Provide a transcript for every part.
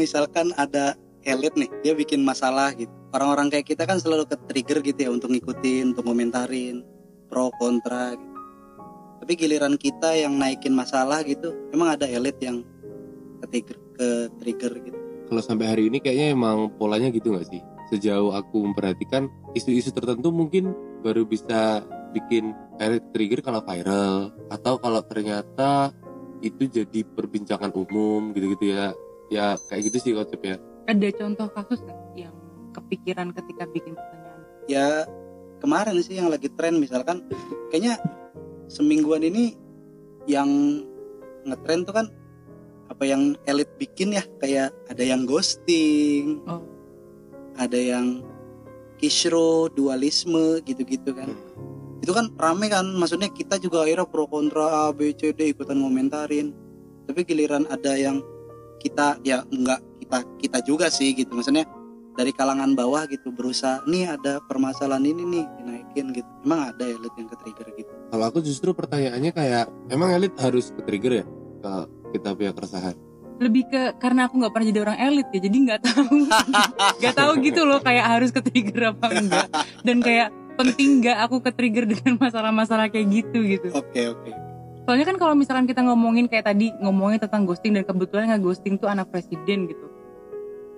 misalkan ada elit nih dia bikin masalah gitu. Orang-orang kayak kita kan selalu ke trigger gitu ya untuk ngikutin untuk komentarin pro kontra gitu. tapi giliran kita yang naikin masalah gitu emang ada elit yang ke trigger ke trigger gitu. Kalau sampai hari ini kayaknya emang polanya gitu nggak sih? Sejauh aku memperhatikan isu-isu tertentu mungkin baru bisa bikin elit trigger kalau viral atau kalau ternyata itu jadi perbincangan umum gitu-gitu ya ya kayak gitu sih konsepnya. Ada contoh kasus nggak yang kepikiran ketika bikin pertanyaan? Ya kemarin sih yang lagi tren misalkan kayaknya semingguan ini yang ngetren tuh kan apa yang elit bikin ya kayak ada yang ghosting oh. ada yang kisro dualisme gitu-gitu kan. Itu kan rame kan maksudnya kita juga akhirnya pro kontra A B C D ikutan ngomentarin. Tapi giliran ada yang kita ya enggak kita kita juga sih gitu. Maksudnya dari kalangan bawah gitu berusaha nih ada permasalahan ini nih dinaikin gitu. Emang ada elit yang ke trigger gitu? Kalau aku justru pertanyaannya kayak emang elit harus ke trigger ya ke kita punya keresahan? Lebih ke karena aku nggak pernah jadi orang elit ya jadi nggak tahu. Nggak tahu gitu loh kayak harus ke trigger apa enggak. Dan kayak penting nggak aku ke trigger dengan masalah-masalah kayak gitu gitu. Oke oke soalnya kan kalau misalkan kita ngomongin kayak tadi ngomongin tentang ghosting dan kebetulan nggak ghosting tuh anak presiden gitu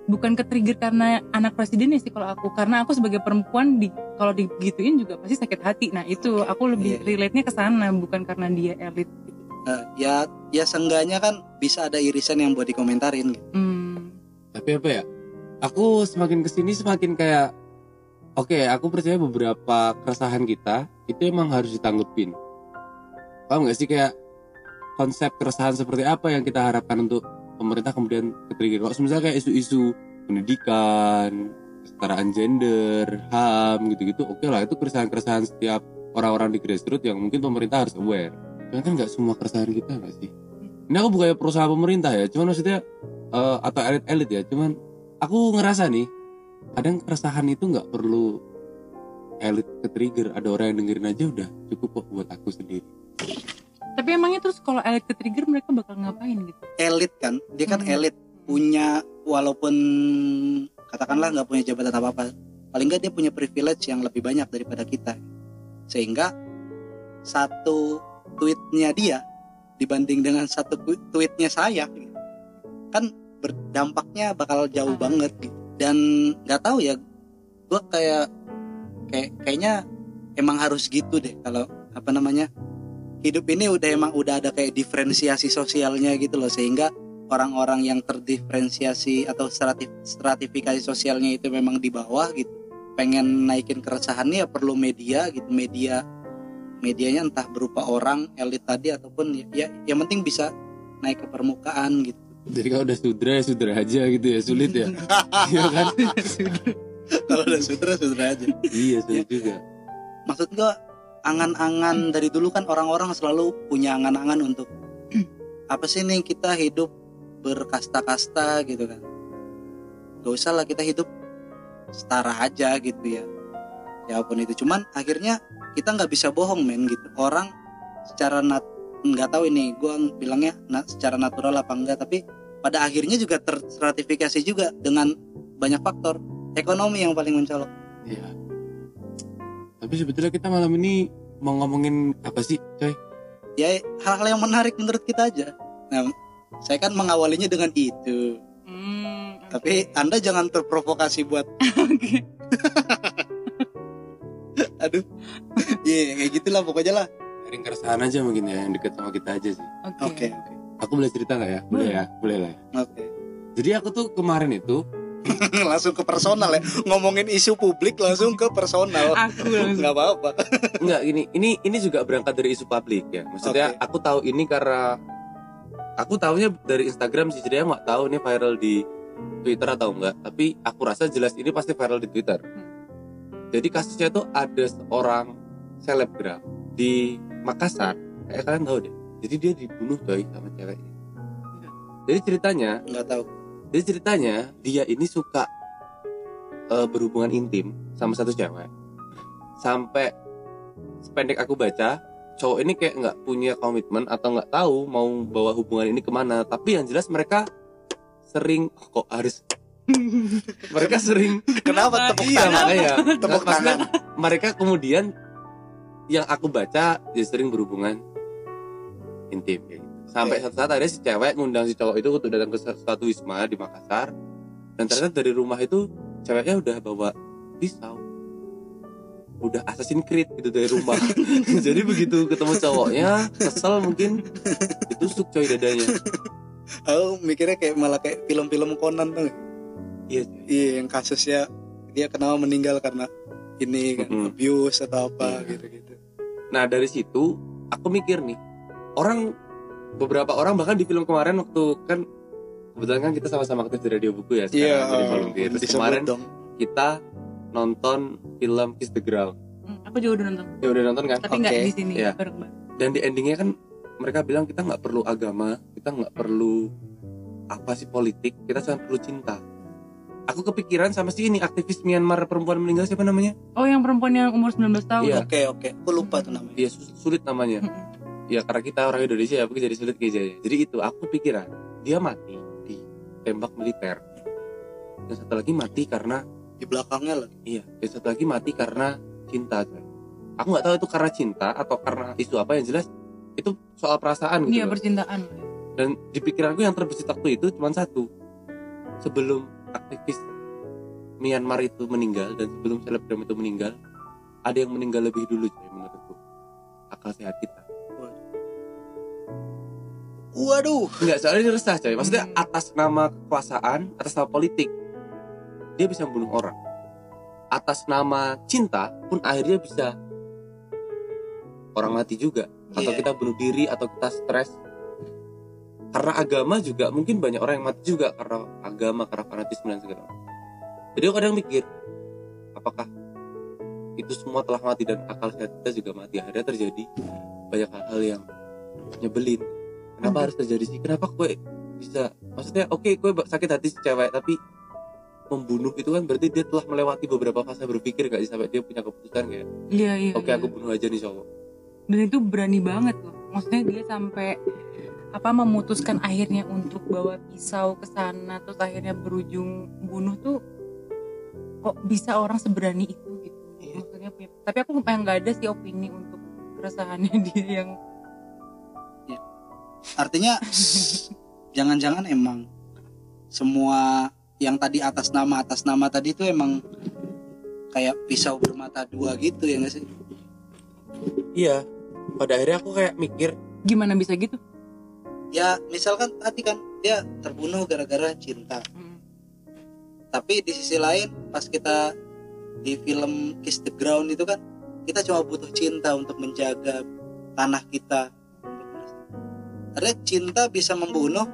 bukan ke trigger karena anak presiden ya sih kalau aku karena aku sebagai perempuan di kalau digituin juga pasti sakit hati nah itu aku lebih Iya. relate nya ke sana bukan karena dia elit gitu. Nah, ya ya seenggaknya kan bisa ada irisan yang buat dikomentarin gitu. hmm. tapi apa ya aku semakin ke sini semakin kayak oke aku percaya beberapa keresahan kita itu emang harus ditanggepin paham gak sih kayak konsep keresahan seperti apa yang kita harapkan untuk pemerintah kemudian ke trigger kalau misalnya kayak isu-isu pendidikan kesetaraan gender ham gitu-gitu oke lah itu keresahan-keresahan setiap orang-orang di grassroots yang mungkin pemerintah harus aware. Cuman kan nggak semua keresahan kita nggak sih? Ini aku bukannya perusahaan pemerintah ya cuman maksudnya eh, atau elit-elit ya cuman aku ngerasa nih kadang keresahan itu nggak perlu elit ke trigger ada orang yang dengerin aja udah cukup kok buat aku sendiri tapi emangnya terus kalau elit ke trigger mereka bakal ngapain gitu Elit kan, dia kan Hmm. elit punya walaupun katakanlah nggak punya jabatan apa apa, paling nggak dia punya privilege yang lebih banyak daripada kita, sehingga satu tweetnya dia dibanding dengan satu tu- tweetnya saya, gitu, kan berdampaknya bakal jauh Ah. banget gitu. dan nggak tahu ya, gue kayak kayak kayaknya emang harus gitu deh kalau apa namanya hidup ini udah emang udah ada kayak diferensiasi sosialnya gitu loh sehingga orang-orang yang terdiferensiasi atau stratif, stratifikasi sosialnya itu memang di bawah gitu. Pengen naikin keresahannya ya perlu media gitu media medianya entah berupa orang elit tadi ataupun ya, ya yang penting bisa naik ke permukaan gitu. Jadi kalau udah sudra ya sudra aja gitu ya sulit ya? Iya kan? Kalau udah sutra sutra aja. Iya sulit juga. Maksud gua angan-angan dari dulu kan orang-orang selalu punya angan-angan untuk apa sih nih kita hidup berkasta-kasta gitu kan. Gak usah lah kita hidup setara aja gitu ya. Ya apa pun itu. Cuman akhirnya kita nggak bisa bohong men gitu. Orang secara nat nggak tahu ini gua bilangnya na- secara natural apa enggak tapi pada akhirnya juga terstratifikasi juga dengan banyak faktor. Ekonomi yang paling mencolok. Iya tapi sebetulnya kita malam ini mau ngomongin apa sih coy ya hal-hal yang menarik menurut kita aja. Nah, saya kan mengawalinya dengan itu. Hmm, Tapi Anda jangan terprovokasi buat oke. aduh. Iya, kayak gitulah pokoknya lah. sharing keresahan aja mungkin ya yang deket sama kita aja sih Oke. Oke, oke. aku boleh cerita nggak ya boleh ya boleh lah ya. Oke. jadi aku tuh kemarin itu langsung ke personal ya. Ngomongin isu publik langsung ke personal. Aku langsung. Nggak apa-apa. Enggak, ini ini ini juga berangkat dari isu publik ya. Maksudnya Oke. aku tahu ini karena aku tahunya dari Instagram sih, jadi nggak tahu ini viral di Twitter atau enggak. Tapi aku rasa jelas ini pasti viral di Twitter. Jadi kasusnya tuh ada seorang selebgram di Makassar, kayak kalian tahu deh. Jadi dia dibunuh coy sama ceweknya. Jadi ceritanya Nggak tahu. Jadi ceritanya dia ini suka eh, berhubungan intim sama satu cewek. Sampai sependek aku baca, cowok ini kayak nggak punya komitmen atau nggak tahu mau bawa hubungan ini ke mana. Tapi yang jelas mereka sering kok harus mereka sering Kenapa tepuk iya tangan? makanya Tepuk tangan. mereka kemudian yang aku baca dia sering berhubungan intim gitu. Sampai Oke. satu saat ada si cewek ngundang si cowok itu untuk datang ke suatu wisma di Makassar dan ternyata dari rumah itu ceweknya udah bawa pisau udah Assassin's Creed gitu dari rumah jadi begitu ketemu cowoknya kesel mungkin ditusuk coy dadanya Aku mikirnya kayak malah kayak film-film Conan tuh. iya. Iya, yang kasusnya dia kenapa meninggal karena ini kan Mm-mm. abuse atau apa Iya. gitu-gitu. Nah dari situ aku mikir nih orang beberapa orang bahkan di film kemarin waktu kan kebetulan kan kita sama-sama aktif di radio buku ya sekarang jadi volunteer. Terus kemarin dong. kita nonton film Kiss the Ground. Hmm, aku juga udah nonton Ya udah nonton kan? tapi nggak Oke, di sini bareng-bareng Dan di endingnya kan mereka bilang kita nggak perlu agama, kita nggak perlu apa sih politik, kita cuma perlu cinta. Aku kepikiran sama si ini aktivis Myanmar perempuan meninggal siapa namanya? oh yang perempuan yang umur 19 tahun Iya. Oke, oke. Aku lupa tuh namanya. Dia sulit namanya. Ya karena kita orang Indonesia ya mungkin jadi sulit kayaknya jadi itu aku pikiran dia mati di tembak militer. Dan satu lagi mati karena Di belakangnya lagi. iya dan satu lagi mati karena cinta coy. aku nggak tahu itu karena cinta atau karena isu apa yang jelas itu soal perasaan gitu iya percintaan. Dan di pikiranku yang terbesit waktu itu cuma satu. Sebelum aktivis Myanmar itu meninggal dan sebelum selebgram itu meninggal ada yang meninggal lebih dulu coy menurutku. Akal sehat kita Waduh. Enggak, soalnya dia resah coy. Maksudnya atas nama kekuasaan Atas nama politik Dia bisa membunuh orang. Atas nama cinta pun akhirnya bisa Orang mati juga. Atau Iya. kita bunuh diri Atau kita stres. Karena agama juga Mungkin banyak orang yang mati juga Karena agama, karena fanatisme dan segala macam. Jadi aku kadang mikir Apakah itu semua telah mati Dan akal sehat kita juga mati? Akhirnya terjadi banyak hal-hal yang nyebelin kenapa Hmm. harus terjadi sih kenapa kue bisa maksudnya oke kue sakit hati si cewek tapi membunuh itu kan berarti dia telah melewati beberapa fase berpikir gak sih sampai dia punya keputusan kayak iya iya oke iya. aku bunuh aja nih cowok dan itu berani banget loh maksudnya dia sampai apa memutuskan akhirnya untuk bawa pisau ke sana terus akhirnya berujung bunuh tuh kok bisa orang seberani itu gitu Iya. maksudnya punya- tapi aku yang nggak ada sih opini untuk keresahannya dia yang Artinya jangan-jangan emang semua yang tadi atas nama atas nama tadi itu emang kayak pisau bermata dua gitu ya nggak sih? iya pada akhirnya aku kayak mikir gimana bisa gitu Ya misalkan tadi kan dia terbunuh gara-gara cinta. Hmm. Tapi di sisi lain pas kita di film Kiss the Ground itu kan kita cuma butuh cinta untuk menjaga tanah kita. Ada cinta bisa membunuh,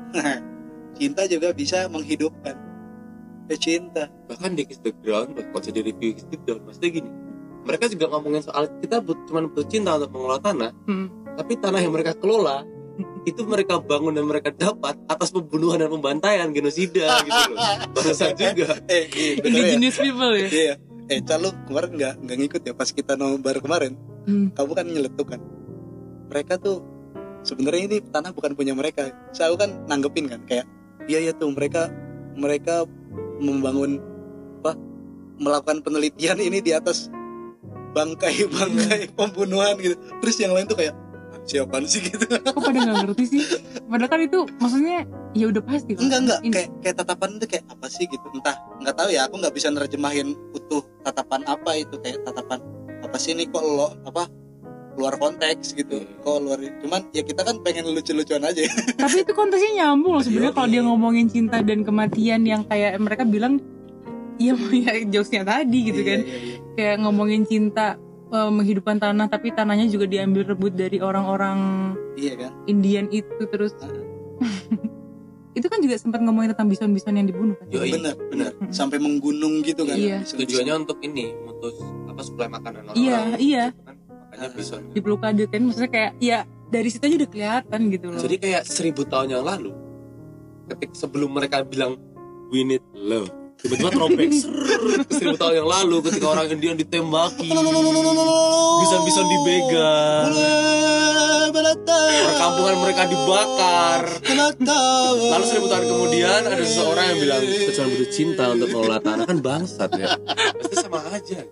cinta juga bisa menghidupkan. Ya cinta. bahkan di Kiss the Ground kalau jadi review Kiss the Ground maksudnya gini mereka juga ngomongin soal kita but, cuma butuh cinta untuk mengelola tanah Hmm. tapi tanah yang mereka kelola itu mereka bangun dan mereka dapat atas pembunuhan dan pembantaian genosida gitu loh barusan juga Eh, iya, bener ya. indigenous people ya Iya. Eh, Cal, lu kemarin nggak nggak ngikut ya pas kita nobar kemarin. Hmm. Kamu kan nyeletuk kan. Mereka tuh sebenarnya ini tanah bukan punya mereka. Saya kan nanggepin kan kayak iya ya tuh mereka mereka membangun apa melakukan penelitian ini di atas bangkai bangkai pembunuhan gitu. Terus yang lain tuh kayak "Ah, siapaan sih gitu. kok pada nggak ngerti sih padahal kan itu maksudnya ya udah pasti kan. enggak enggak Ini- kayak kayak tatapan itu kayak apa sih gitu entah nggak tahu ya aku nggak bisa nerjemahin utuh tatapan apa itu kayak tatapan apa sih ini kok lo apa luar konteks gitu Hmm. kok luar cuman ya kita kan pengen lucu-lucuan aja ya. tapi itu konteksnya nyambung loh sebenarnya Iya. kalau dia ngomongin cinta dan kematian yang kayak mereka bilang iya ya jokesnya tadi gitu kan Iya, iya, iya. kayak ngomongin cinta eh, menghidupkan tanah tapi tanahnya juga diambil rebut dari orang-orang iya kan Indian itu terus itu kan juga sempat ngomongin tentang bison-bison yang dibunuh kan Yoi. benar benar Mm. sampai menggunung gitu kan Iya. Tujuannya untuk ini mutus apa suplai makanan orang Iya, iya. kan makanya bison di blokade kan maksudnya kayak ya dari situ aja udah kelihatan gitu loh. Jadi kayak seribu tahun yang lalu ketika sebelum mereka bilang we need love. Tiba-tiba throwback seribu tahun yang lalu ketika orang Indian ditembaki. Bisa bisa dibegal. Perkampungan mereka dibakar. Lalu seribu tahun kemudian ada seseorang yang bilang cuma butuh cinta untuk mengelola tanah. Kan bangsat ya. Pasti sama aja.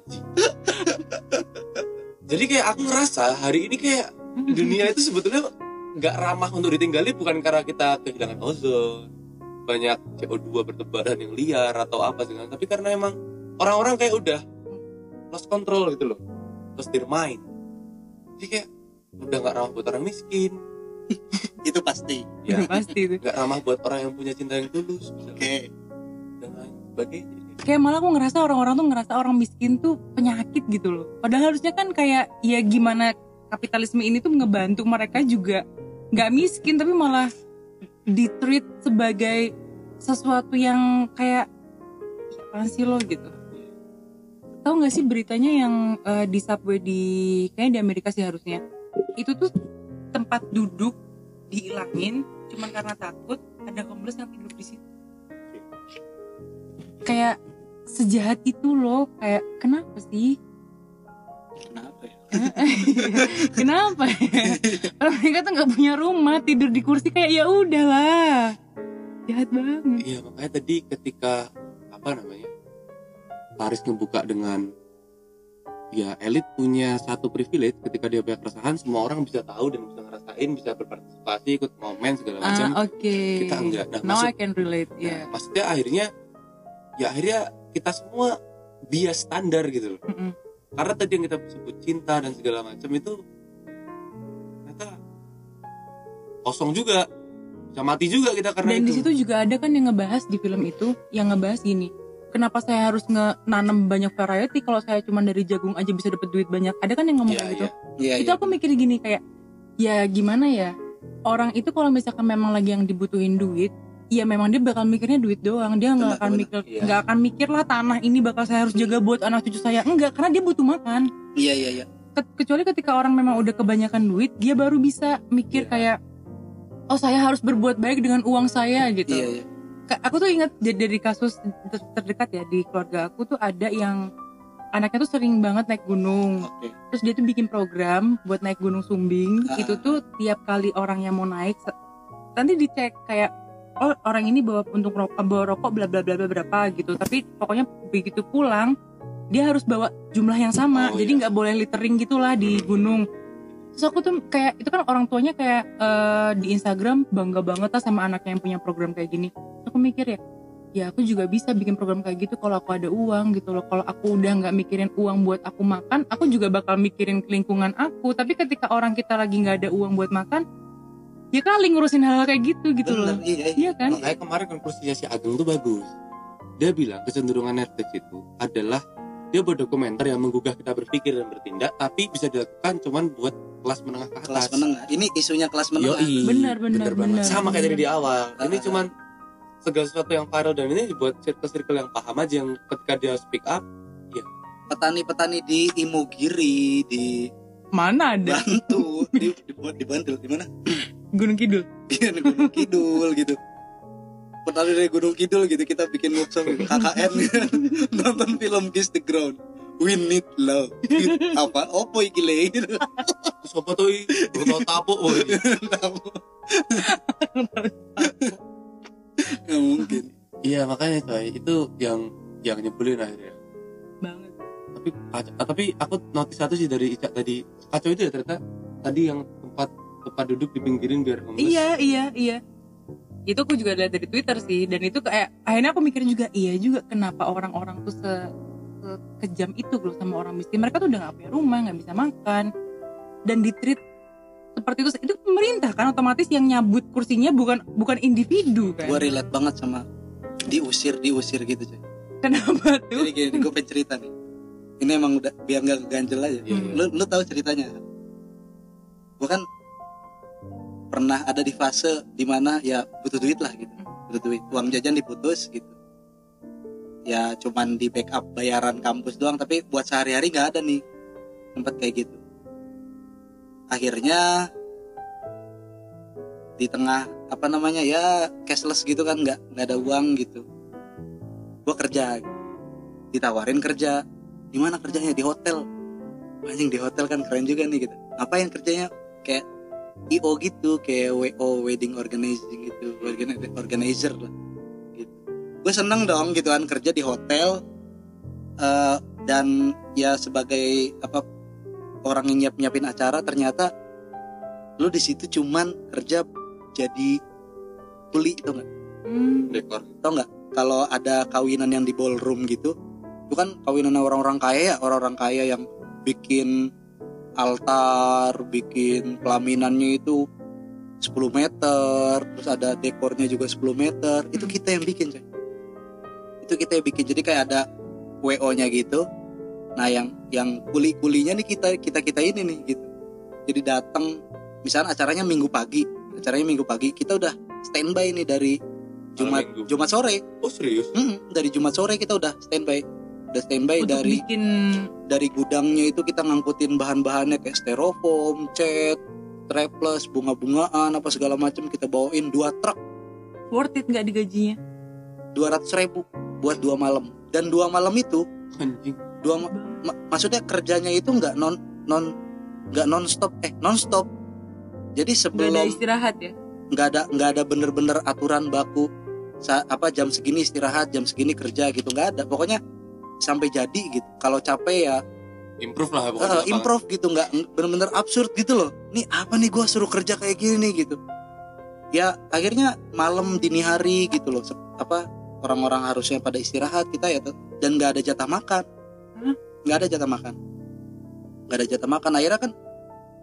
Jadi kayak aku ngerasa hari ini kayak dunia itu sebetulnya nggak ramah untuk ditinggali bukan karena kita kehilangan ozon banyak CO2 bertebaran yang liar atau apa segala tapi karena emang orang-orang kayak udah lost control gitu loh lost their mind. Jadi kayak udah nggak ramah buat orang miskin. Itu pasti. Ya pasti itu. Nggak ramah buat orang yang punya cinta yang tulus. Oke. Misalnya. dan lain sebagainya kayak malah aku ngerasa orang-orang tuh ngerasa orang miskin tuh penyakit gitu loh. Padahal harusnya kan kayak ya gimana kapitalisme ini tuh ngebantu mereka juga nggak miskin tapi malah ditreat sebagai sesuatu yang kayak "Ih, apaan sih lo gitu. Tahu nggak sih beritanya yang eh, di subway di kayaknya di Amerika sih harusnya. Itu tuh tempat duduk dihilangin cuman karena takut ada homeless yang tidur di situ. Kayak sejahat itu loh kayak kenapa sih? Kenapa ya? Kenapa ya? Orang mereka tuh nggak punya rumah tidur di kursi kayak ya udahlah. Jahat banget. Iya makanya tadi ketika apa namanya Paris ngebuka dengan ya elit punya satu privilege ketika dia banyak keresahan semua orang bisa tahu dan bisa ngerasain bisa berpartisipasi ikut momen segala macam. Ah oke. Kita enggak. Nah, now maksud- I can relate nah, ya. maksudnya akhirnya ya akhirnya kita semua bias standar gitu loh. Mm-mm. karena tadi yang kita sebut cinta dan segala macam itu ternyata kosong juga bisa mati juga kita karena dan itu. di situ juga ada kan yang ngebahas di film itu yang ngebahas gini kenapa saya harus nanam banyak variety kalau saya cuma dari jagung aja bisa dapat duit banyak? Ada kan yang ngomong kayak gitu? iya. Itu aku mikir gini kayak ya gimana ya? Orang itu kalau misalkan memang lagi yang dibutuhin duit ya memang dia bakal mikirnya duit doang. Dia nggak akan mikir Iya. nggak akan mikir lah tanah ini bakal saya harus jaga buat anak cucu saya. Enggak karena dia butuh makan. Iya iya iya. Ke- kecuali ketika orang memang udah kebanyakan duit dia baru bisa mikir Iya. kayak oh saya harus berbuat baik dengan uang saya gitu. Iya iya. Aku tuh ingat dari kasus ter- terdekat ya di keluarga aku tuh ada yang anaknya tuh sering banget naik gunung. Oke. Terus dia tuh bikin program buat naik gunung Sumbing. Ah. itu tuh tiap kali orang yang mau naik nanti dicek kayak oh orang ini bawa puntung rokok bawa rokok bla bla bla bla berapa gitu. Tapi pokoknya begitu pulang dia harus bawa jumlah yang sama. Oh, jadi iya. nggak boleh littering gitulah di gunung. Terus aku tuh kayak itu kan orang tuanya kayak eh, di Instagram bangga banget lah sama anaknya yang punya program kayak gini. Aku mikir ya ya aku juga bisa bikin program kayak gitu kalau aku ada uang gitu loh. Kalau aku udah nggak mikirin uang buat aku makan aku juga bakal mikirin lingkungan aku. Tapi ketika orang kita lagi nggak ada uang buat makan ya kali ngurusin hal, -hal kayak gitu gitu Bener, loh iya iya iya kan Makanya kemarin konklusinya si Ageng tuh bagus. Dia bilang kecenderungan Netflix itu adalah dia buat dokumenter yang menggugah kita berpikir dan bertindak, tapi bisa dilakukan cuman buat kelas menengah ke atas. kelas menengah ini isunya kelas menengah Yoi, Benar, benar, banget. benar, Sama kayak benar. tadi di awal. Ini Ah. cuman segala sesuatu yang viral dan ini buat circle-circle yang paham aja yang ketika dia speak up, petani-petani di Imogiri di mana ada Bantu di di, di Bantul di mana Gunung Kidul. Di Gunung Kidul gitu. Petani dari Gunung Kidul gitu kita bikin workshop KKN nonton film Kiss the Ground. We need love. Apa? Opo iki le? Apa tuh? Oh ini. Tahu. nggak mungkin. Iya makanya coy, itu yang yang nyebelin akhirnya. banget. Tapi kacau, tapi aku notice satu sih dari Ica tadi kacau itu ya ternyata tadi yang tempat duduk di pinggirin biar homeless iya iya iya. Itu aku juga lihat dari Twitter sih dan itu kayak akhirnya aku mikir juga iya juga kenapa orang-orang tuh se, se- kejam itu loh sama orang miskin. Mereka tuh udah gak punya rumah nggak bisa makan. Dan ditreat seperti itu itu pemerintah kan otomatis yang nyabut kursinya bukan bukan individu kan. Gue relate banget sama diusir diusir gitu cuy. Kenapa tuh? Jadi gini gue pengen cerita nih. Ini emang udah biar nggak keganjel aja. Iya. lu lu tahu ceritanya? Gue kan pernah ada di fase di mana ya butuh duit lah gitu. Butuh duit. Uang jajan diputus gitu. Ya cuman di backup bayaran kampus doang tapi buat sehari-hari nggak ada nih. Tempat kayak gitu. Akhirnya di tengah apa namanya ya cashless gitu kan nggak nggak ada uang gitu. Gue kerja. Ditawarin kerja. Di mana kerjanya? Di hotel. Anjing di hotel kan keren juga nih gitu. Ngapain kerjanya? Kayak IO gitu kayak WO wedding organizing gitu Organi- organizer lah gitu. Gue seneng dong gitu kan kerja di hotel eh, dan ya sebagai apa orang yang nyiap nyiapin acara ternyata lu di situ cuman kerja jadi kuli tau nggak? Hmm. dekor. Tau nggak? Kalau ada kawinan yang di ballroom gitu itu kan kawinan orang-orang kaya ya orang-orang kaya yang bikin altar bikin pelaminannya itu 10 meter terus ada dekornya juga 10 meter. Itu Hmm. kita yang bikin coy. Itu kita yang bikin. Jadi kayak ada wo nya gitu. Nah yang yang kuli kulinya nih kita kita kita ini nih gitu. Jadi datang misalnya acaranya minggu pagi. Acaranya minggu pagi kita udah standby nih dari Jumat. Jumat sore. Oh serius? Mm, dari Jumat sore kita udah standby udah standby Untuk dari bikin dari gudangnya itu kita ngangkutin bahan-bahannya kayak styrofoam, cat, strapless, bunga-bungaan apa segala macam kita bawain. Dua truk. Worth it nggak digajinya? 200 ribu buat dua malam. Dan dua malam itu anjing. dua ma- ma- maksudnya kerjanya itu nggak non non nggak non stop eh non stop jadi Nggak ada sebelum istirahat ya? nggak ada nggak ada bener-bener aturan baku sa- apa jam segini istirahat jam segini kerja gitu. Nggak ada. Pokoknya sampai jadi gitu. Kalau capek ya improve lah pokoknya lapangan. improve gitu nggak bener-bener absurd gitu loh. Nih apa nih gua suruh kerja kayak gini nih gitu. Ya akhirnya malam dini hari gitu loh apa orang-orang harusnya pada istirahat kita ya dan nggak ada jatah makan. Nggak ada jatah makan. Nggak ada jatah makan. Akhirnya kan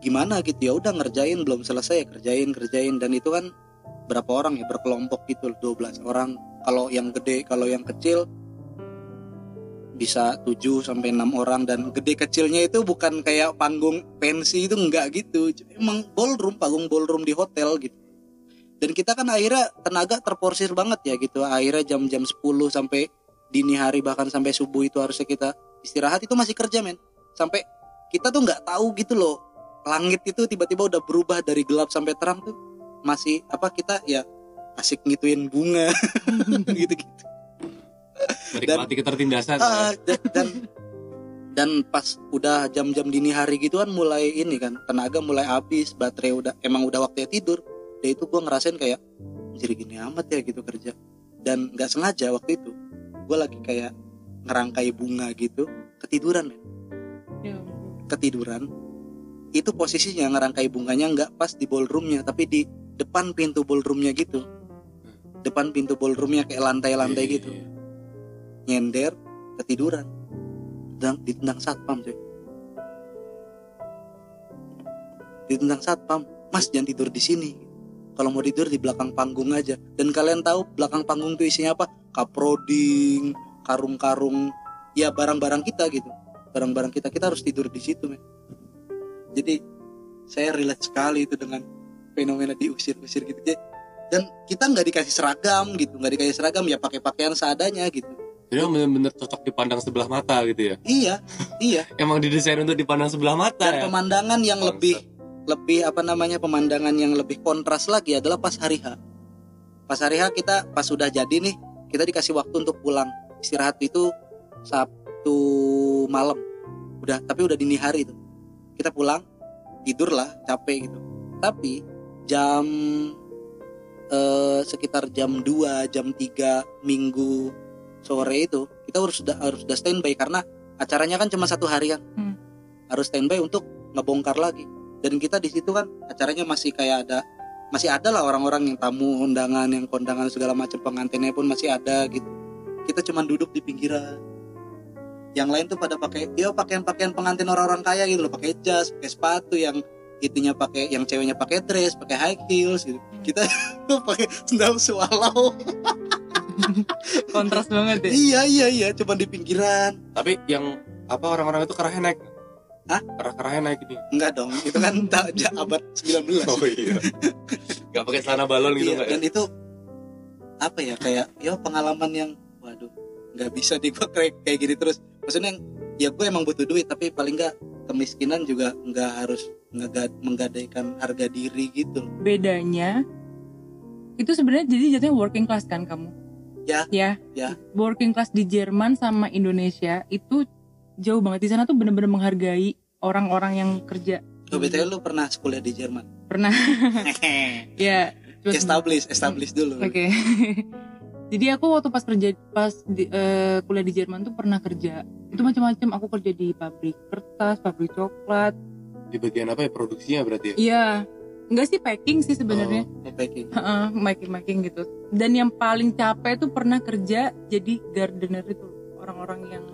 gimana gitu ya udah ngerjain belum selesai ya kerjain kerjain. Dan itu kan berapa orang ya berkelompok gitu 12 orang. Kalau yang gede kalau yang kecil bisa 7 sampai 6 orang dan gede kecilnya itu bukan kayak panggung pensi itu enggak gitu. Emang ballroom panggung ballroom di hotel gitu. Dan kita kan akhirnya tenaga terporsir banget ya gitu. Akhirnya jam-jam 10 sampai dini hari bahkan sampai subuh itu harusnya kita istirahat. Itu masih kerja men. Sampai kita tuh nggak tahu gitu loh. Langit itu tiba-tiba udah berubah dari gelap sampai terang tuh. Masih apa kita ya asik ngituin bunga. Gitu-gitu menikmati ketertindasan Ah, dan, dan dan pas udah jam-jam dini hari gitu kan mulai ini kan tenaga mulai habis baterai udah emang udah waktunya tidur dan itu gue ngerasain kayak jadi gini amat ya gitu kerja. Dan nggak sengaja waktu itu gue lagi kayak ngerangkai bunga gitu ketiduran men Ya. ketiduran itu posisinya ngerangkai bunganya nggak pas di ballroomnya tapi di depan pintu ballroomnya gitu. Depan pintu ballroomnya kayak lantai-lantai Iya, gitu. iya, iya. Nyender ketiduran. Dan ditendang satpam coy ditendang satpam mas jangan tidur di sini. Kalau mau tidur di belakang panggung aja. Dan kalian tahu belakang panggung itu isinya apa? Kaproding karung-karung ya barang-barang kita gitu. Barang-barang kita kita harus tidur di situ men. Jadi saya relate sekali itu dengan fenomena diusir-usir gitu. Dan kita nggak dikasih seragam gitu. Nggak dikasih seragam ya pakai pakaian seadanya gitu jadi emang bener-bener cocok dipandang sebelah mata gitu ya? Iya iya. Emang didesain untuk dipandang sebelah mata dan ya? pemandangan yang Bangsat. lebih lebih apa namanya pemandangan yang lebih kontras lagi adalah pas hari H. Pas hari H kita pas sudah jadi nih kita dikasih waktu untuk pulang. Istirahat itu Sabtu malam. Udah tapi udah dini hari itu kita pulang tidur lah capek gitu. Tapi jam eh, sekitar jam 2 jam 3 minggu sore itu kita harus sudah harus sudah standby karena acaranya kan cuma satu hari kan. Hmm. harus standby untuk ngebongkar lagi. Dan kita di situ kan acaranya masih kayak ada masih ada lah orang-orang yang tamu undangan yang kondangan segala macam pengantinnya pun masih ada gitu. Kita cuma duduk di pinggiran. Yang lain tuh pada pakai ya pakaian-pakaian pengantin orang-orang kaya gitu loh pakai jas pakai sepatu yang itunya pakai yang ceweknya pakai dress pakai high heels gitu. Kita tuh pakai sendal swallow kontras banget ya. Iya iya iya. Cuma di pinggiran. Tapi yang apa orang-orang itu kerahnya naik? Hah? kerah kerahnya naik gitu enggak dong. Itu kan tak abad 19 iya. Nggak pakai celana balon gitu Iya, ya? dan itu apa ya kayak ya pengalaman yang waduh nggak bisa di gua kayak kayak gini terus. Maksudnya yang ya gue emang butuh duit tapi paling nggak kemiskinan juga nggak harus ngegad- menggadaikan harga diri gitu. Loh. bedanya itu sebenarnya jadi jatuhnya working class kan kamu Ya. ya Ya. working class di Jerman sama Indonesia itu jauh banget di sana tuh bener-bener menghargai orang-orang yang kerja Oh, BTW lu pernah sekolah di Jerman? pernah ya establish establish dulu Oke. Jadi aku waktu pas kerja pas di, eh, kuliah di Jerman tuh pernah kerja. Itu macam-macam. Aku kerja di pabrik kertas, pabrik coklat. Di bagian apa ya produksinya berarti ya? Iya. Enggak sih packing sih sebenarnya. Oh, packing. Heeh, making-making gitu. Dan yang paling capek tuh pernah kerja jadi gardener itu. Orang-orang yang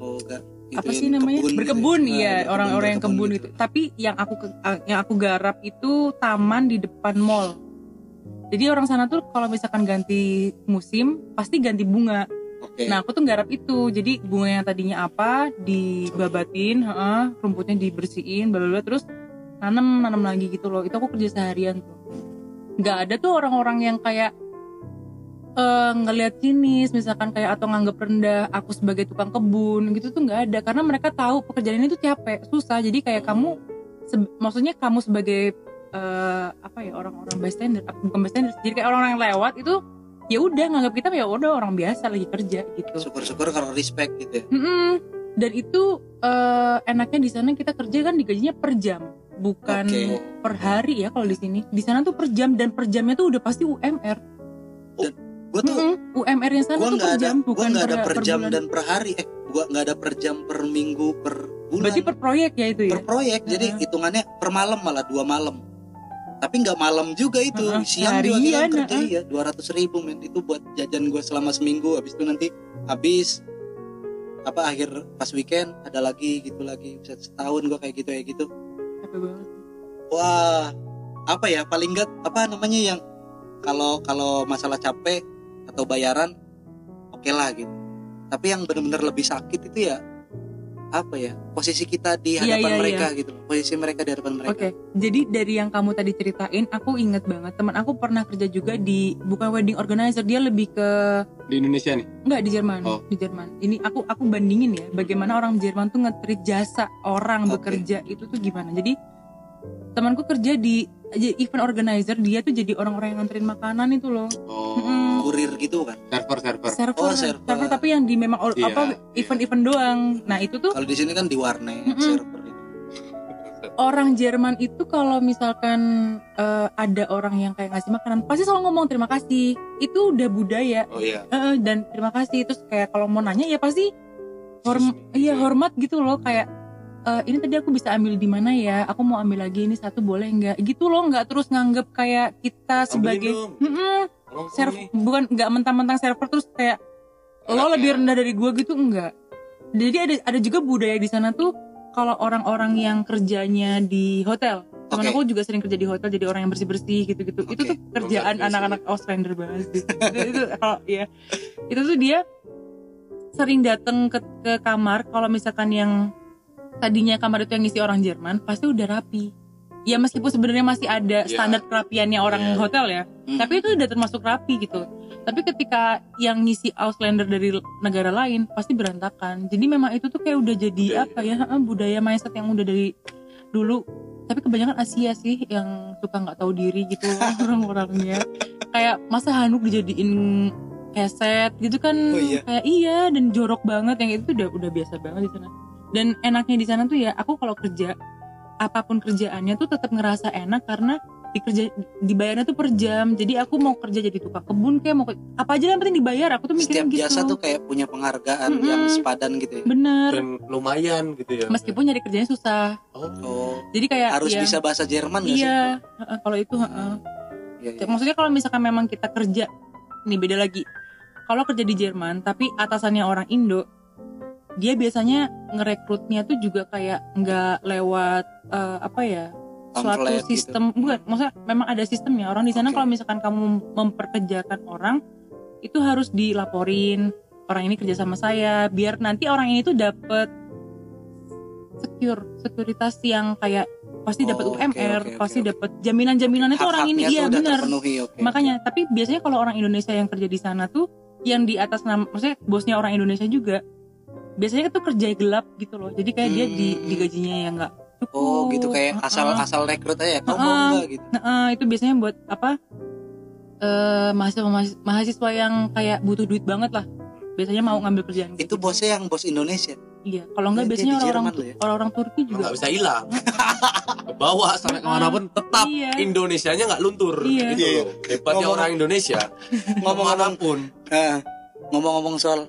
oh enggak apa sih namanya? kebun gitu ya? Berkebun Ah, iya, orang-orang yang kebun itu. Tapi yang aku ah, yang aku garap itu taman di depan mall. Jadi orang sana tuh kalau misalkan ganti musim pasti ganti bunga. oke Nah aku tuh garap itu, jadi bunga yang tadinya apa dibabatin, heeh, rumputnya dibersihin, bla bla bla, terus nanam nanam lagi gitu loh. Itu aku kerja seharian tuh. Nggak ada tuh orang-orang yang kayak eh ngelihat sinis, misalkan kayak atau nganggap rendah aku sebagai tukang kebun gitu tuh nggak ada, karena mereka tahu pekerjaan ini tuh capek, susah. Jadi kayak kamu, se- maksudnya kamu sebagai eh, apa ya orang-orang bystander, bukan bystander, jadi kayak orang-orang yang lewat itu ya udah nganggap kita ya udah orang biasa lagi kerja gitu. syukur-syukur kalau respect gitu ya. Dan itu eh, enaknya di sana kita kerja kan digajinya per jam, bukan Oke. per hari ya kalau di sini. Di sana tuh per jam dan per jamnya tuh udah pasti UMR. gue tuh Mm-mm. UMR yang sana gue tuh per ada jam, bukan nggak ada per jam bulan. dan per hari eh gue nggak ada per jam per minggu per bulan Berarti per proyek ya itu ya. per proyek jadi Heeh. hitungannya per malam malah dua malam tapi nggak malam juga itu Heeh, siang juga kita harian, kerja ya dua ratus ribu men itu buat jajan gue selama seminggu habis itu nanti habis apa akhir pas weekend ada lagi gitu lagi bisa setahun gue kayak gitu kayak gitu Capek banget. wah apa ya paling nggak apa namanya yang kalau kalau masalah capek atau bayaran oke lah gitu tapi yang benar-benar lebih sakit itu ya apa ya posisi kita di Iya, hadapan iya, mereka gitu loh. posisi mereka di hadapan mereka Oke, jadi dari yang kamu tadi ceritain, aku inget banget teman aku pernah kerja juga di bukan wedding organizer, dia lebih ke Di Indonesia nih. Enggak di Jerman, Oh. di Jerman. Ini aku aku bandingin ya, bagaimana orang Jerman tuh nge-treat jasa orang Oke. bekerja itu tuh gimana. Jadi temanku kerja di event organizer, dia tuh jadi orang-orang yang nganterin makanan itu loh. Oh. Mm-mm. kurir gitu kan Server server. Server, Oh, server. tapi yang di memang Iya, apa event-event doang. Nah, itu tuh kalau di sini kan di warnet Mm-mm. server gitu. orang Jerman itu kalau misalkan eh, ada orang yang kayak ngasih makanan, pasti selalu ngomong terima kasih. Itu udah budaya. Oh iya. Eh, dan terima kasih terus kayak kalau mau nanya ya pasti horm me. iya hormat gitu loh kayak "Eh, ini tadi aku bisa ambil di mana ya? Aku mau ambil lagi ini satu boleh nggak? Gitu loh nggak terus nganggep kayak kita sebagai Mm-mm, serv- bukan nggak mentang-mentang server terus kayak lo lebih rendah dari gua gitu enggak jadi ada ada juga budaya di sana tuh kalau orang-orang yang kerjanya di hotel teman Oke. aku juga sering kerja di hotel jadi orang yang bersih bersih gitu gitu itu Oke. tuh kerjaan anak-anak Auslander banget sih. Itu, itu kalau ya itu tuh dia sering datang ke, ke kamar kalau misalkan yang tadinya kamar itu yang ngisi orang Jerman pasti udah rapi ya meskipun sebenarnya masih ada Ya. standar kerapiannya orang Ya. hotel ya Hmm. tapi itu udah termasuk rapi gitu tapi ketika yang ngisi Auslander dari negara lain pasti berantakan jadi memang itu tuh kayak udah jadi Budaya. apa ya heeh, budaya mindset yang udah dari dulu tapi kebanyakan Asia sih yang suka nggak tahu diri gitu orang-orangnya kayak masa handuk dijadiin keset gitu kan Oh iya. kayak iya dan jorok banget yang itu udah udah biasa banget di sana dan enaknya di sana tuh ya aku kalau kerja apa pun kerjaannya tuh tetap ngerasa enak karena dikerja dibayarnya tuh per jam jadi aku mau kerja jadi tukang kebun kayak mau ke- apa aja yang penting dibayar aku tuh setiap mikirnya gitu jasa tuh kayak punya penghargaan Mm-mm. yang sepadan gitu ya bener Dan lumayan gitu ya. meskipun nyari kerjanya susah Oh. oh jadi kayak harus ya, bisa bahasa Jerman sih iya heeh, kalau itu heeh. Iya, iya. maksudnya kalau misalkan memang kita kerja nih beda lagi kalau kerja di Jerman tapi atasannya orang Indo dia biasanya ngerekrutnya tuh juga kayak nggak lewat eh, apa ya suatu gitu. sistem bukan maksudnya memang ada sistemnya orang di sana Oke. kalau misalkan kamu memperkerjakan orang itu harus dilaporin orang ini kerja sama saya biar nanti orang ini tuh dapat secure sekuritas yang kayak pasti dapat Oh, UMR oke, oke, pasti oke. dapat jaminan-jaminan itu orang ini iya tuh udah benar oke makanya tapi biasanya kalau orang Indonesia yang kerja di sana tuh yang di atas nama maksudnya bosnya orang Indonesia juga biasanya tuh kerja gelap gitu loh jadi kayak dia di Hmm. digajinya yang nggak cukup oh gitu kayak Heeh. asal asal rekrut aja kamu mau Heeh. nggak gitu Nah, eh, itu biasanya buat apa eh mahasiswa mahasiswa yang kayak butuh duit banget lah biasanya mau ngambil kerjaan itu gitu. bosnya yang bos Indonesia Iya, kalau enggak biasanya di orang-orang ya. orang-orang Turki Emang juga nggak bisa hilang ke bawah sampai ke mana pun tetap Iya. Indonesianya nggak luntur Iya. gitu Iya, iya. loh. hebatnya Ngomong- orang Indonesia ke mana pun Nah, ngomong-ngomong soal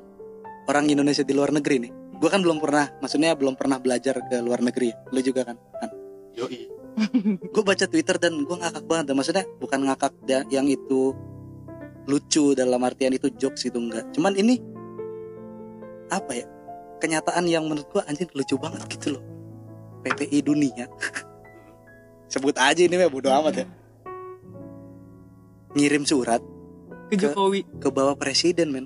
orang Indonesia di luar negeri nih. Gue kan belum pernah, maksudnya belum pernah belajar ke luar negeri. ya. Lo juga kan? kan? yoi Gue baca Twitter dan gue ngakak banget. Maksudnya bukan ngakak yang itu lucu dalam artian itu jokes itu enggak. Cuman ini apa ya? Kenyataan yang menurut gue anjir lucu banget gitu loh. PPI dunia. Sebut aja ini ya bodo amat ya. Ngirim surat ke Jokowi. ke bawah presiden men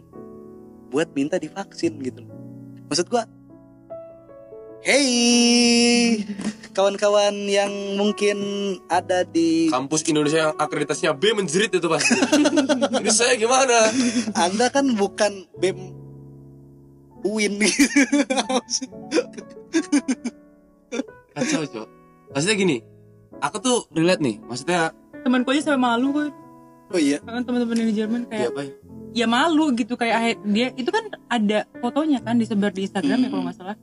buat minta divaksin gitu. Maksud gua hey kawan-kawan yang mungkin ada di kampus Indonesia yang akreditasinya B menjerit itu pasti ini saya gimana? Anda kan bukan bem UIN kacau cok. Maksudnya gini aku tuh relate nih. Maksudnya Temanku aja sampai malu kok. oh iya. Kan teman-teman yang di Jerman ya kayak apa ya ya malu gitu kayak akhir- dia itu kan ada fotonya kan disebar di Instagram ya Hmm. kalau nggak salah.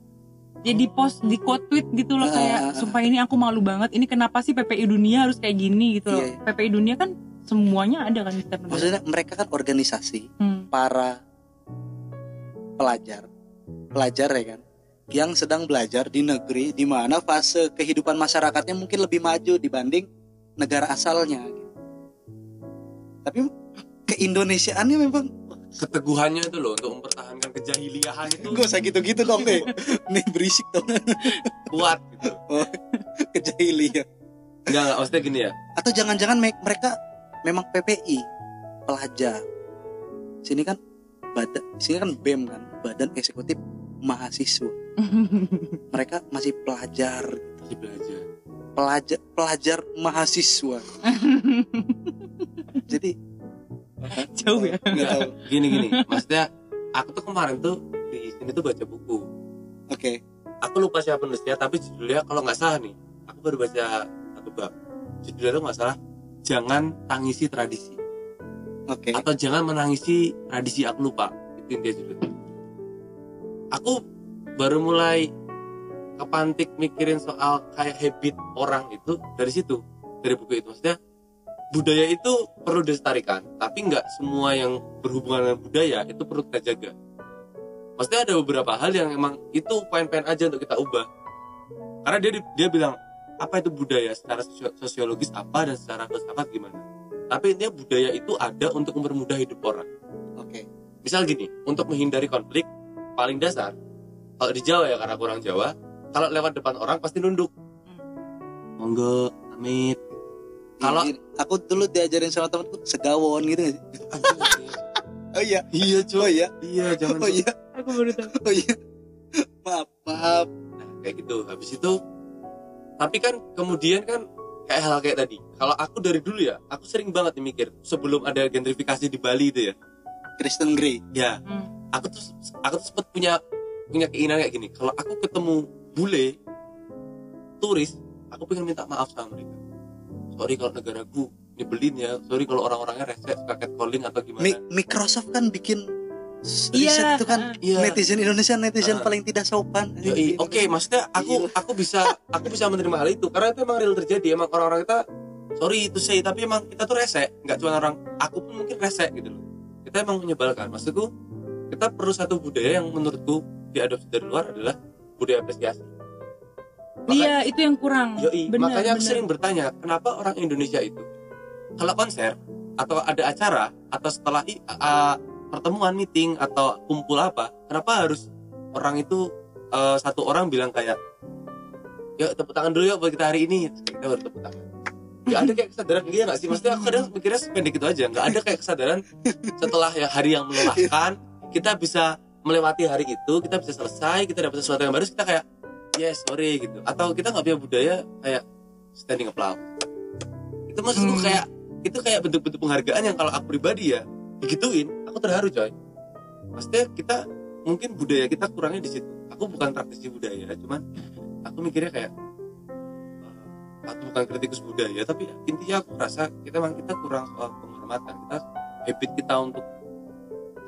Dia di post di quote tweet gitu loh ah, kayak ah. sumpah ini aku malu banget. Ini kenapa sih PPI dunia harus kayak gini gitu loh. Iya, iya. PPI dunia kan semuanya ada kan di setiap negara. maksudnya mereka kan organisasi Hmm. para pelajar pelajar ya kan yang sedang belajar di negeri di mana fase kehidupan masyarakatnya mungkin lebih maju dibanding negara asalnya gitu. tapi keindonesiaannya memang. Keteguhannya itu loh untuk mempertahankan kejahiliahan itu. Gak usah gitu-gitu dong nih nih berisik dong. Kuat gitu. Kejahilian. Enggak enggak maksudnya gini ya. Atau jangan-jangan me- mereka memang PPI pelajar. Sini kan badan sini kan BEM kan badan eksekutif mahasiswa. Mereka masih pelajar. Masih belajar. Pelajar pelajar mahasiswa. Jadi Jauh ya. nggak tahu. Gini gini. Maksudnya aku tuh kemarin tuh di sini tuh baca buku. Oke. Aku lupa siapa penulisnya tapi judulnya kalau nggak salah nih aku baru baca satu bab. Judulnya tuh nggak salah jangan tangisi tradisi. Oke. Atau jangan menangisi tradisi aku lupa. Itu intinya judulnya aku baru mulai kepantik mikirin soal kayak habit orang itu dari situ dari buku itu. Maksudnya budaya itu perlu dilestarikan tapi nggak semua yang berhubungan dengan budaya itu perlu kita jaga. Maksudnya ada beberapa hal yang emang itu fine-fine aja untuk kita ubah. Karena dia dia bilang apa itu budaya? Secara sosio- sosiologis apa dan secara filsafat gimana? Tapi intinya budaya itu ada untuk mempermudah hidup orang. Oke. Misal gini untuk menghindari konflik paling dasar kalau di Jawa ya karena aku orang Jawa kalau lewat depan orang pasti nunduk. Monggo amit kalau Ini- aku dulu diajarin sama temanku segawon gitu nggak sih? Oh iya. Iya oh cuy iya. Iya jangan oh iya. Aku baru tahu. oh iya. Maaf maaf. Nah, kayak gitu. Habis itu tapi kan kemudian kan kayak hal kayak tadi. Kalau aku dari dulu ya aku sering banget nih mikir sebelum ada gentrifikasi di Bali itu ya. Kristen Grey. Ya. Hmm. aku tuh aku tuh sempet punya punya keinginan kayak gini. Kalau aku ketemu bule turis aku pengen minta maaf sama mereka sorry kalau negaraku nyebelin ya. Sorry kalau orang-orangnya rese suka catcalling atau gimana. Mi- Microsoft kan bikin Iya, itu kan. Iya. netizen Indonesia netizen Ah. paling tidak sopan. Oke maksudnya aku aku bisa aku bisa menerima hal itu. Karena itu emang real terjadi. Emang orang-orang kita sorry itu say tapi emang kita tuh rese nggak cuma orang aku pun mungkin rese gitu loh. Kita emang menyebalkan. Maksudku kita perlu satu budaya yang menurutku diadopsi dari luar adalah budaya apresiasi Maka- Iya, itu yang kurang. Yoi, Benar, makanya aku benar. sering bertanya kenapa orang Indonesia itu kalau konser atau ada acara atau setelah a- pertemuan meeting atau kumpul apa kenapa harus orang itu eh, satu orang bilang kayak yuk tepuk tangan dulu yuk buat kita hari ini kita baru tepuk tangan Gak ada kayak kesadaran iya gak sih maksudnya aku kadang mikirnya sependek itu aja nggak ada kayak kesadaran setelah ya hari yang melelahkan kita bisa melewati hari itu kita bisa selesai kita dapat sesuatu yang baru kita kayak yes sorry gitu. Atau kita nggak punya budaya kayak standing applause itu maksudku Hmm. kayak itu kayak bentuk-bentuk penghargaan yang kalau aku pribadi ya digituin aku terharu coy. Maksudnya kita mungkin budaya kita kurangnya di situ. Aku bukan praktisi budaya cuman aku mikirnya kayak eh, aku bukan kritikus budaya tapi intinya aku rasa kita memang kita kurang soal penghormatan. Kita habit kita untuk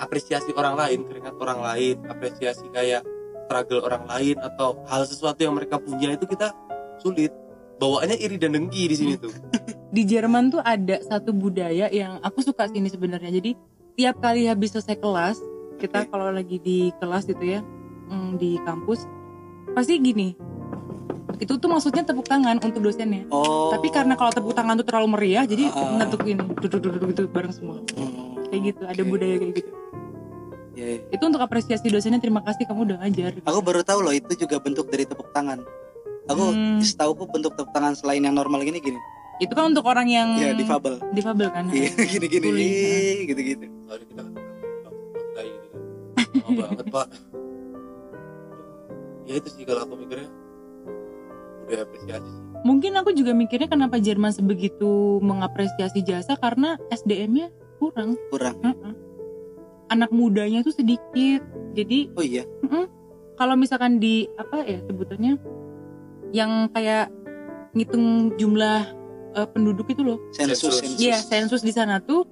apresiasi orang lain keringat orang lain apresiasi kayak struggle orang lain atau hal sesuatu yang mereka punya itu kita sulit bawaannya iri dan dengki di sini tuh di Jerman tuh ada satu budaya yang aku suka sini sebenarnya. Jadi tiap kali habis selesai kelas, kita Oke. kalau lagi di kelas gitu ya, mm, di kampus, pasti gini. Itu tuh maksudnya tepuk tangan untuk dosennya. Oh. Tapi karena kalau tepuk tangan tuh terlalu meriah, jadi Ah. ngetuk duduk-duduk gitu bareng semua. Hmm, Kayak gitu, ada oke. budaya kayak gitu. Ya, ya. Itu untuk apresiasi dosennya, terima kasih kamu udah ngajar. Aku baru tahu loh itu juga bentuk dari tepuk tangan. Aku Hmm. setahuku bentuk tepuk tangan selain yang normal gini gini. Itu kan untuk orang yang Ya difabel. difabel kan. Iya gini gini gitu gitu. soalnya kita kan gitu kan banget pak ya itu sih kalau aku mikirnya udah apresiasi sih Mungkin aku juga mikirnya kenapa Jerman sebegitu mengapresiasi jasa karena SDM-nya kurang. Kurang. Heeh. Anak mudanya tuh sedikit. Jadi Oh iya. kalau misalkan di apa ya sebutannya yang kayak ngitung jumlah eh, penduduk itu loh. Sensus. Iya, sensus di sana tuh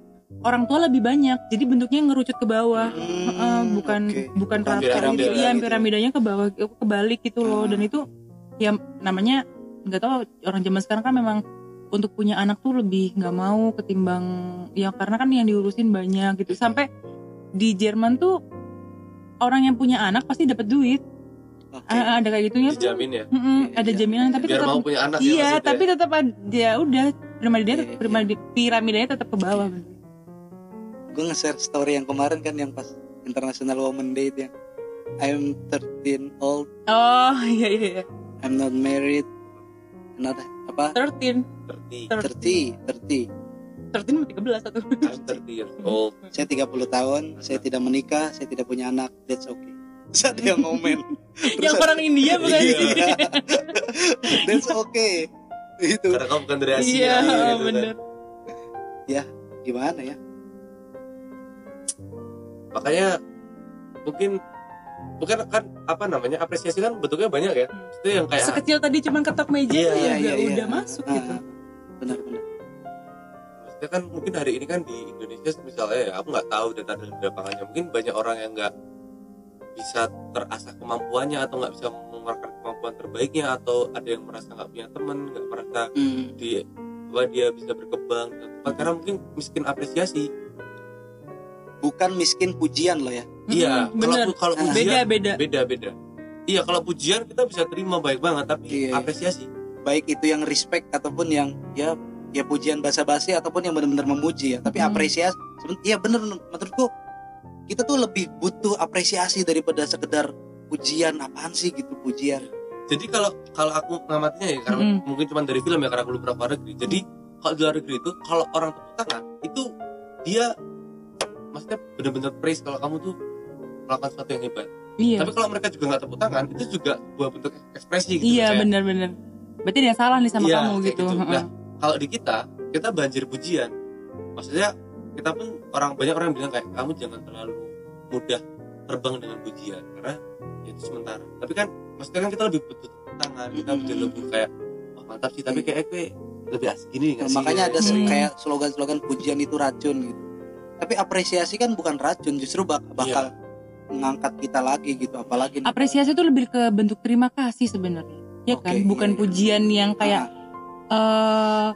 orang tua lebih banyak. Jadi bentuknya ngerucut ke bawah. Hmm, Heeh, bukan oke. bukan rata piramida gitu. Iya, gitu. piramidanya ke bawah kebalik gitu loh. Hmm. Dan itu ya namanya nggak tahu orang zaman sekarang kan memang untuk punya anak tuh lebih nggak mau ketimbang ya karena kan yang diurusin banyak gitu. Sampai di Jerman tuh orang yang punya anak pasti dapat duit. Oke. Ah, ada kayak gitunya. Dijamin ya? Mm-mm, ada Iya. jaminan tapi biar tetap mau punya anak ya iya maksudnya. tapi tetap ada ya udah piramidanya Iya, piramid- piramidanya tetap ke bawah. Gue nge-share story yang kemarin kan yang pas International Women Day itu yang I'm 13 old, oh iya iya iya. I'm not married, not apa? 13 30 30 30 13 13 satu. I'm 30 years old. Saya 30 tahun saya tidak menikah saya tidak punya anak. That's okay. Terus ada yang ngomen Terus yang orang India bukan? Iya. sih that's okay. Itu. Karena kamu bukan dari Asia iya gitu kan. bener. Gimana ya? Makanya mungkin bukan kan apa namanya apresiasi kan bentuknya banyak ya. Itu yang kayak sekecil tadi cuman ketok meja Iya, tuh iya, iya, udah iya. masuk Ah, gitu benar-benar maksudnya kan mungkin hari ini kan di Indonesia misalnya ya aku nggak tahu data di lapangannya. Mungkin banyak orang yang nggak bisa terasah kemampuannya atau nggak bisa mengeluarkan kemampuan terbaiknya atau ada yang merasa nggak punya teman nggak merasa Hmm, di apa dia bisa berkembang. Tempat, karena mungkin miskin apresiasi. Bukan miskin pujian loh ya. Iya bener kalau kalau Ah. beda pujian beda beda. beda iya kalau pujian kita bisa terima baik banget tapi Iya. apresiasi. Baik itu yang respect ataupun yang ya ya pujian basa-basi ataupun yang benar-benar memuji ya tapi Hmm. apresiasi iya bener menurutku kita tuh lebih butuh apresiasi daripada sekedar pujian apaan sih gitu pujian jadi kalau kalau aku ngamatinya ya karena Mm. mungkin cuma dari film ya karena aku ke luar negeri jadi kalau di luar negeri itu kalau orang tepuk tangan itu dia maksudnya benar-benar praise kalau kamu tuh melakukan sesuatu yang hebat iya tapi kalau mereka juga nggak tepuk tangan itu juga sebuah bentuk ekspresi gitu iya bener berarti yang salah nih sama Iya, kamu gitu gitu. Heeh. Nah, kalau di kita kita banjir pujian. Maksudnya kita pun orang banyak orang yang bilang kayak kamu jangan terlalu mudah terbang dengan pujian karena ya itu sementara. Tapi kan maksudnya kan kita lebih butuh tangan kita Mm-mm. lebih lebih kayak oh mantap sih tapi kayak gue lebih asik gini sih? Nah, makanya ada Kayak- Hmm. kayak slogan-slogan pujian itu racun gitu. Tapi apresiasi kan bukan racun justru bak- bakal mengangkat kita lagi gitu apalagi apresiasi itu lebih ke bentuk terima kasih sebenarnya ya Oke, kan iya, bukan iya. pujian yang kayak eh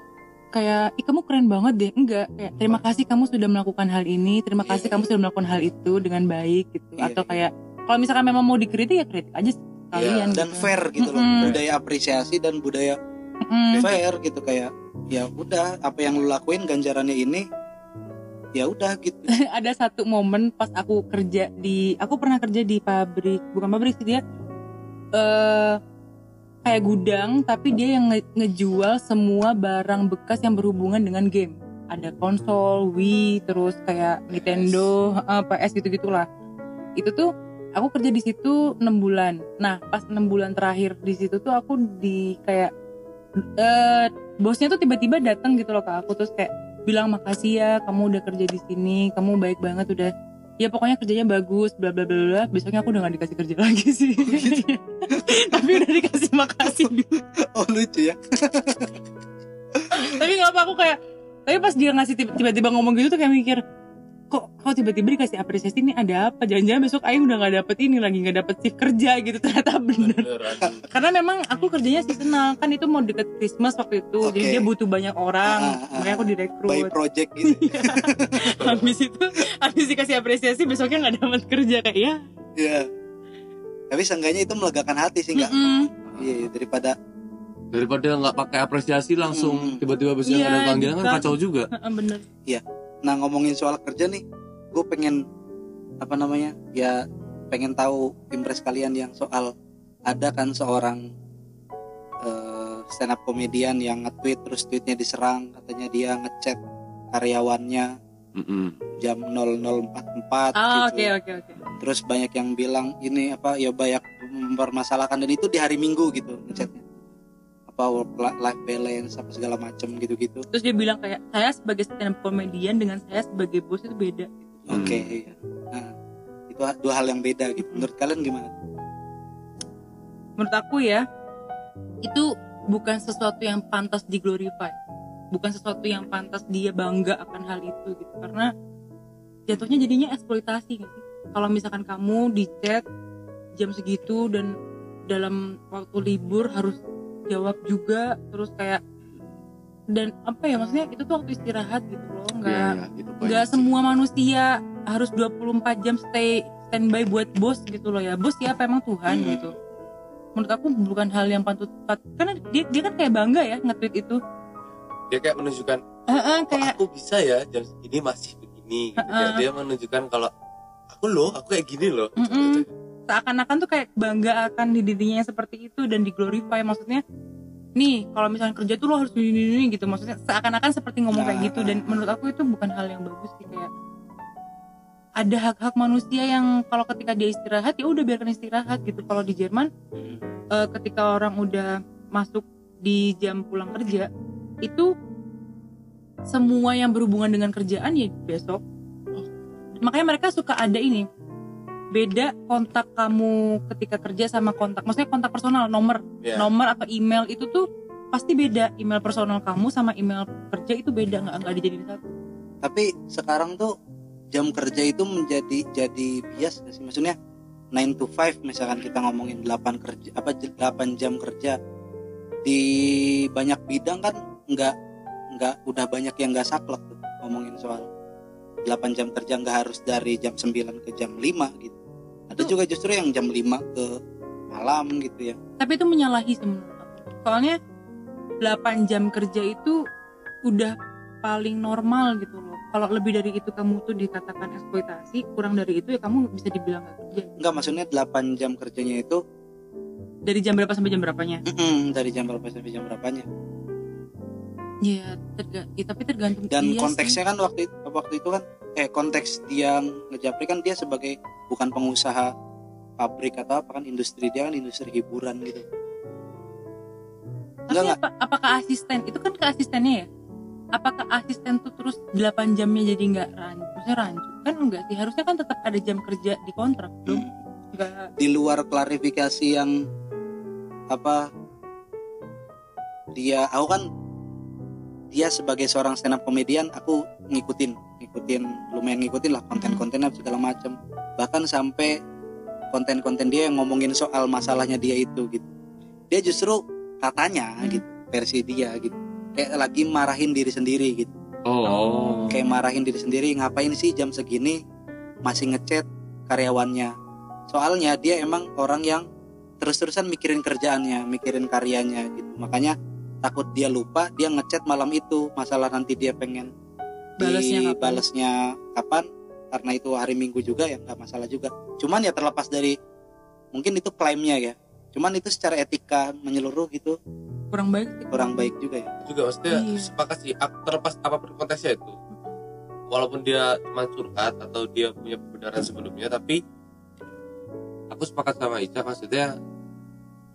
kayak ih kamu keren banget deh enggak kayak terima kasih kamu sudah melakukan hal ini terima Iya, kasih iya. kamu sudah melakukan hal itu dengan baik gitu Iya, atau iya. kayak kalau misalkan memang mau dikritik ya kritik aja kalian dan gitu. fair gitu loh Mm-mm. budaya apresiasi dan budaya Mm. fair gitu kayak ya udah apa yang lu lakuin ganjarannya ini ya udah gitu ada satu momen pas aku kerja di aku pernah kerja di pabrik bukan pabrik sih dia eh kayak gudang tapi dia yang nge- ngejual semua barang bekas yang berhubungan dengan game. Ada konsol Wii terus kayak Nintendo eh, PS gitu gitulah itu tuh aku kerja di situ enam bulan. Nah pas enam bulan terakhir di situ tuh aku di kayak eh bosnya tuh tiba-tiba datang gitu loh ke aku terus kayak bilang makasih ya kamu udah kerja di sini kamu baik banget udah ya pokoknya kerjanya bagus bla bla bla bla. Besoknya aku udah gak dikasih kerja lagi sih. Tapi udah dikasih makasih. Dulu. oh lucu ya. Tapi nggak apa aku kayak tapi pas dia ngasih tiba- tiba-tiba ngomong gitu tuh kayak mikir kok kok tiba-tiba dikasih apresiasi ini ada apa? Jangan-jangan besok Aing udah nggak dapet ini lagi nggak dapet shift kerja gitu ternyata bener. Karena memang aku kerjanya seasonal kan itu mau deket Christmas waktu itu jadi Oke. dia butuh banyak orang Ah, ah, makanya aku by direkrut project gitu habis itu habis dikasih apresiasi besoknya nggak dapat kerja kayak ya. Iya. tapi seenggaknya itu melegakan hati sih nggak? Mm-mm. iya daripada daripada nggak pakai apresiasi langsung Hmm. tiba-tiba besok Iya, ada panggilan kan kacau juga. Heeh, bener nah ngomongin soal kerja nih gue pengen apa namanya ya pengen tahu impress kalian yang soal ada kan seorang eh, stand up komedian yang nge-tweet terus tweetnya diserang katanya dia ngechat karyawannya Mm-mm. jam 0044 oh gitu. oke oke oke terus banyak yang bilang ini apa ya banyak mempermasalahkan dan itu di hari Minggu gitu ngechatnya apa work life balance apa segala macam gitu-gitu terus dia bilang kayak saya sebagai stand up comedian dengan saya sebagai bos itu beda Hmm. Oke, iya. Nah, itu dua hal yang beda gitu. Menurut kalian gimana? menurut aku ya itu bukan sesuatu yang pantas diglorify bukan sesuatu yang pantas dia bangga akan hal itu gitu karena jatuhnya jadinya eksploitasi gitu. kalau misalkan kamu di chat jam segitu dan dalam waktu libur harus jawab juga terus kayak dan apa ya maksudnya itu tuh waktu istirahat gitu loh nggak Iya, iya, itu banyak nggak sih. semua manusia harus 24 jam stay standby buat bos gitu loh ya bos siapa emang Tuhan Hmm. gitu menurut aku bukan hal yang patut pat- karena dia dia kan kayak bangga ya nge-tweet itu dia kayak menunjukkan Heeh, kok kayak aku bisa ya jam segini masih begini gitu. Heeh. Kayak dia menunjukkan kalau aku loh aku kayak gini loh Mm-mm. Seakan-akan tuh kayak bangga akan di dirinya yang seperti itu dan diglorify maksudnya nih kalau misalnya kerja tuh lo harus ini, ini, gitu. Maksudnya seakan-akan seperti ngomong kayak gitu. Dan menurut aku itu bukan hal yang bagus sih kayak ada hak-hak manusia yang kalau ketika dia istirahat ya udah biarkan istirahat gitu. Kalau di Jerman eh, ketika orang udah masuk di jam pulang kerja itu semua yang berhubungan dengan kerjaan ya besok. Makanya mereka suka ada ini beda kontak kamu ketika kerja sama kontak maksudnya kontak personal nomor Iya. nomor atau email itu tuh pasti beda email personal kamu sama email kerja itu beda nggak nggak dijadiin satu Tapi sekarang tuh jam kerja itu menjadi jadi bias gak sih? Maksudnya 9 to 5 misalkan kita ngomongin 8 kerja apa 8 jam kerja di banyak bidang kan nggak nggak udah banyak yang nggak saklek tuh ngomongin soal 8 jam kerja nggak harus dari jam 9 ke jam 5 gitu. Ada Itu- juga justru yang jam 5 ke malam gitu ya. tapi itu menyalahi sih menurut aku soalnya 8 jam kerja itu udah paling normal gitu loh. Kalau lebih dari itu kamu tuh dikatakan eksploitasi kurang dari itu ya kamu bisa dibilang gak kerja. Enggak maksudnya 8 jam kerjanya itu dari jam berapa sampai jam berapanya? Mm-mm, dari jam berapa sampai jam berapanya. ya, terga- ya, tapi tergantung dan dia konteksnya kan waktu itu, waktu itu kan eh konteks dia ngejapri kan dia sebagai bukan pengusaha pabrik atau apa kan industri dia kan industri hiburan gitu tapi enggak. apa, apakah asisten itu kan ke asistennya ya apakah asisten tuh terus 8 jamnya jadi nggak rancu maksudnya rancu kan enggak sih harusnya kan tetap ada jam kerja di kontrak dong Hmm. enggak di luar klarifikasi yang apa dia aku kan dia sebagai seorang stand up komedian aku ngikutin ngikutin lumayan ngikutin lah konten-kontennya segala macam bahkan sampai konten-konten dia yang ngomongin soal masalahnya dia itu gitu. Dia justru katanya Hmm. gitu versi dia gitu. Kayak lagi marahin diri sendiri gitu. Oh. Kayak marahin diri sendiri ngapain sih jam segini masih ngechat karyawannya? Soalnya dia emang orang yang terus-terusan mikirin kerjaannya mikirin karyanya gitu. Makanya takut dia lupa dia ngechat malam itu masalah nanti dia pengen Balesnya kapan? dibalesnya kapan? Karena itu hari minggu juga ya nggak masalah juga. Cuman ya terlepas dari mungkin itu klaimnya ya. Cuman itu secara etika menyeluruh gitu. Kurang baik? Sih kurang baik juga ya. Juga maksudnya Iya. sepakat sih. Terlepas apa pun konteksnya itu walaupun dia cuma curhat atau dia punya kebenaran sebelumnya tapi aku sepakat sama Ica maksudnya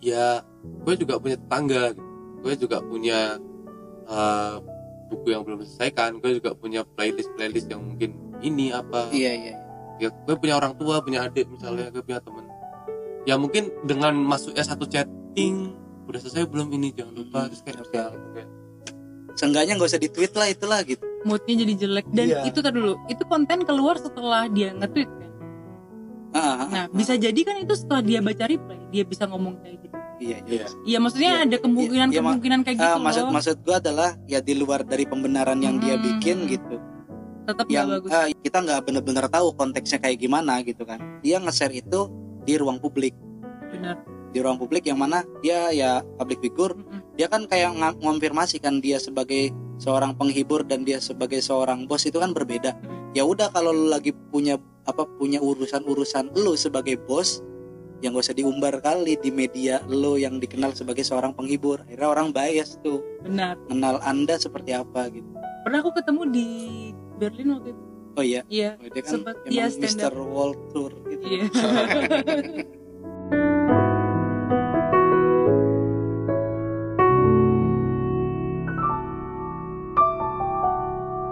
ya gue juga punya tetangga gitu. gue juga punya uh, buku yang belum diselesaikan gue juga punya playlist playlist yang mungkin ini apa. Iya iya. Ya gue punya orang tua punya adik misalnya gue punya temen. Ya mungkin dengan masuknya satu chatting udah selesai belum ini jangan lupa. Hmm, terus kayak oke. misal, kayak seenggaknya nggak usah di tweet lah itulah gitu. Moodnya jadi jelek. Dan Iya. itu tadi dulu itu konten keluar setelah dia nge-tweet kan? Ah, ah, ah, nah ah. bisa jadi kan itu setelah dia baca reply dia bisa ngomong kayak gitu iya, iya. Iya. iya maksudnya Iya. ada kemungkinan Iya, iya, Ma- kemungkinan kayak gitu maksud loh maksud gua adalah ya di luar dari pembenaran yang dia Hmm. bikin gitu tetap yang bagus ah, kita nggak benar-benar tahu konteksnya kayak gimana gitu kan dia nge-share itu di ruang publik benar di ruang publik yang mana dia ya public figure Mm-mm. dia kan kayak nga- mengonfirmasi kan dia sebagai seorang penghibur dan dia sebagai seorang bos itu kan berbeda ya udah kalau lu lagi punya apa punya urusan-urusan lu sebagai bos yang gak usah diumbar kali di media lu yang dikenal sebagai seorang penghibur. Akhirnya orang bias tuh. Benar. Kenal anda seperti apa gitu. Pernah aku ketemu di Berlin waktu itu. Oh iya? Iya dia kan iya, stand Mr. World Tour gitu. Iya